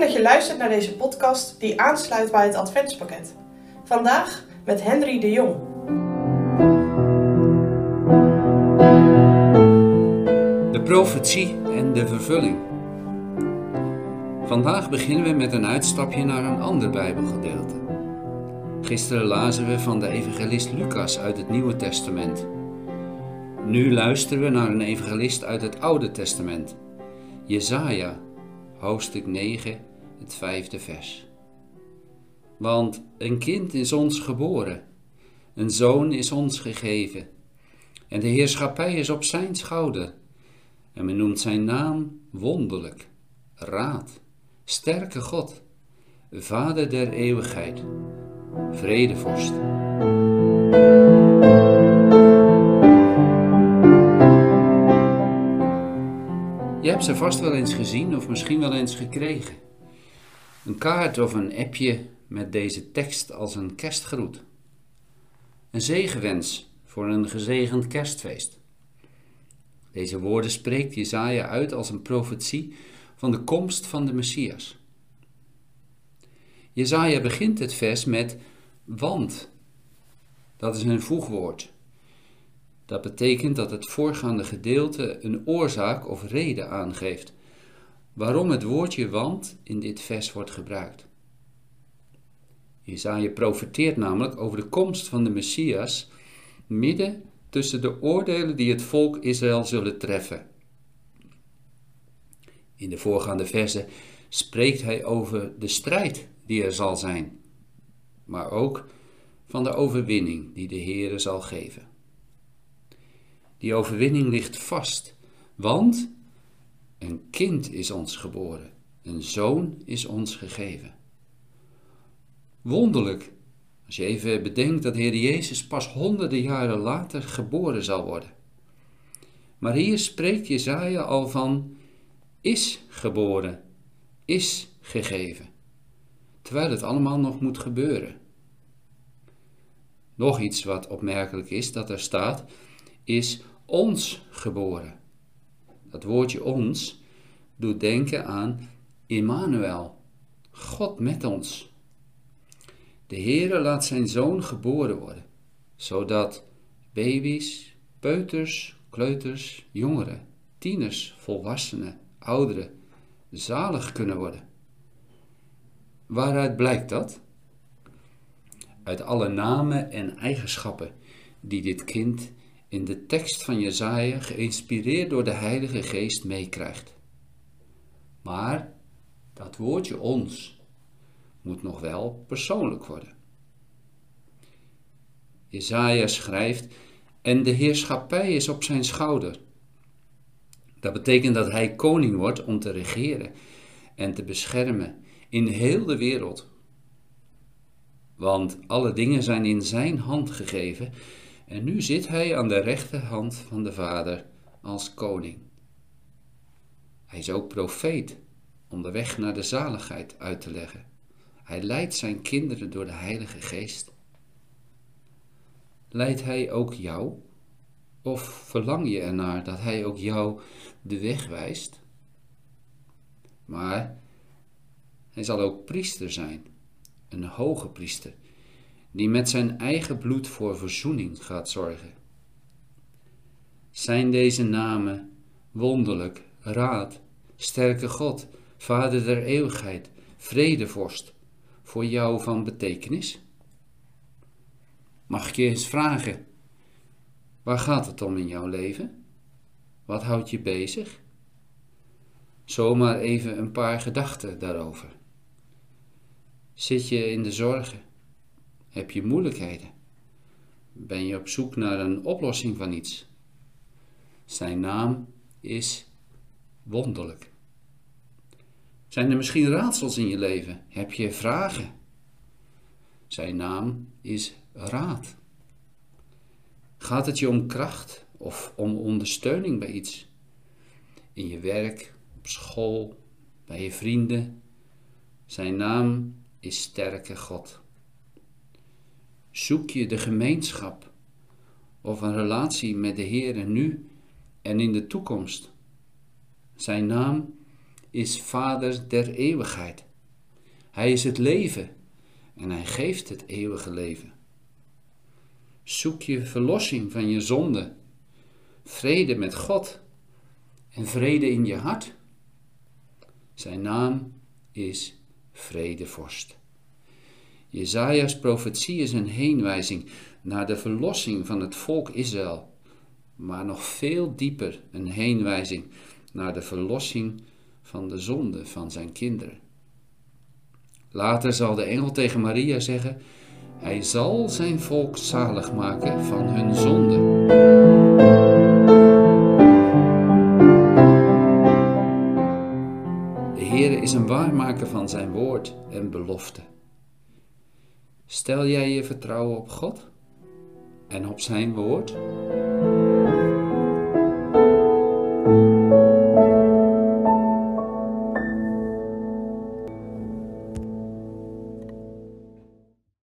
Dat je luistert naar deze podcast die aansluit bij het Adventspakket. Vandaag met Henry de Jong. De profetie en de vervulling. Vandaag beginnen we met een uitstapje naar een ander Bijbelgedeelte. Gisteren lazen we van de evangelist Lucas uit het Nieuwe Testament. Nu luisteren we naar een evangelist uit het Oude Testament, Jesaja, hoofdstuk 9, het vijfde vers. Want een kind is ons geboren, een zoon is ons gegeven, en de heerschappij is op zijn schouder. En men noemt zijn naam wonderlijk, raad, sterke God, Vader der eeuwigheid, vredevorst. Je hebt ze vast wel eens gezien of misschien wel eens gekregen. Een kaart of een appje met deze tekst als een kerstgroet. Een zegenwens voor een gezegend kerstfeest. Deze woorden spreekt Jezaja uit als een profetie van de komst van de Messias. Jezaja begint het vers met want. Dat is een voegwoord. Dat betekent dat het voorgaande gedeelte een oorzaak of reden aangeeft waarom het woordje want in dit vers wordt gebruikt. Jezaja profeteert namelijk over de komst van de Messias midden tussen de oordelen die het volk Israël zullen treffen. In de voorgaande verse spreekt hij over de strijd die er zal zijn, maar ook van de overwinning die de Heere zal geven. Die overwinning ligt vast, want een kind is ons geboren, een zoon is ons gegeven. Wonderlijk, als je even bedenkt dat Heer Jezus pas honderden jaren later geboren zal worden. Maar hier spreekt Jezaja al van is geboren, is gegeven, terwijl het allemaal nog moet gebeuren. Nog iets wat opmerkelijk is dat er staat, is ons geboren. Dat woordje ons doet denken aan Immanuel, God met ons. De Heere laat zijn zoon geboren worden, zodat baby's, peuters, kleuters, jongeren, tieners, volwassenen, ouderen zalig kunnen worden. Waaruit blijkt dat? Uit alle namen en eigenschappen die dit kind in de tekst van Jezaja geïnspireerd door de Heilige Geest meekrijgt. Maar dat woordje ons moet nog wel persoonlijk worden. Jezaja schrijft, en de heerschappij is op zijn schouder. Dat betekent dat hij koning wordt om te regeren en te beschermen in heel de wereld. Want alle dingen zijn in zijn hand gegeven en nu zit hij aan de rechterhand van de Vader als koning. Hij is ook profeet om de weg naar de zaligheid uit te leggen. Hij leidt zijn kinderen door de Heilige Geest. Leidt hij ook jou? Of verlang je ernaar dat hij ook jou de weg wijst? Maar hij zal ook priester zijn, een hoge priester die met zijn eigen bloed voor verzoening gaat zorgen. Zijn deze namen wonderlijk, raad, sterke God, Vader der eeuwigheid, vredevorst, voor jou van betekenis? Mag ik je eens vragen, waar gaat het om in jouw leven? Wat houdt je bezig? Zomaar even een paar gedachten daarover. Zit je in de zorgen? Heb je moeilijkheden? Ben je op zoek naar een oplossing van iets? Zijn naam is wonderlijk. Zijn er misschien raadsels in je leven? Heb je vragen? Zijn naam is raad. Gaat het je om kracht of om ondersteuning bij iets? In je werk, op school, bij je vrienden? Zijn naam is sterke God. Zoek je de gemeenschap of een relatie met de Heer nu en in de toekomst? Zijn naam is Vader der eeuwigheid, Hij is het leven en hij geeft het eeuwige leven. Zoek je verlossing van je zonde, vrede met God en vrede in je hart. Zijn naam is Vredevorst. Jezaja's profetie is een heenwijzing naar de verlossing van het volk Israël, maar nog veel dieper een heenwijzing naar de verlossing van de zonde van zijn kinderen. Later zal de engel tegen Maria zeggen: Hij zal zijn volk zalig maken van hun zonde. Is een waarmaker van zijn woord en belofte. Stel jij je vertrouwen op God en op zijn woord?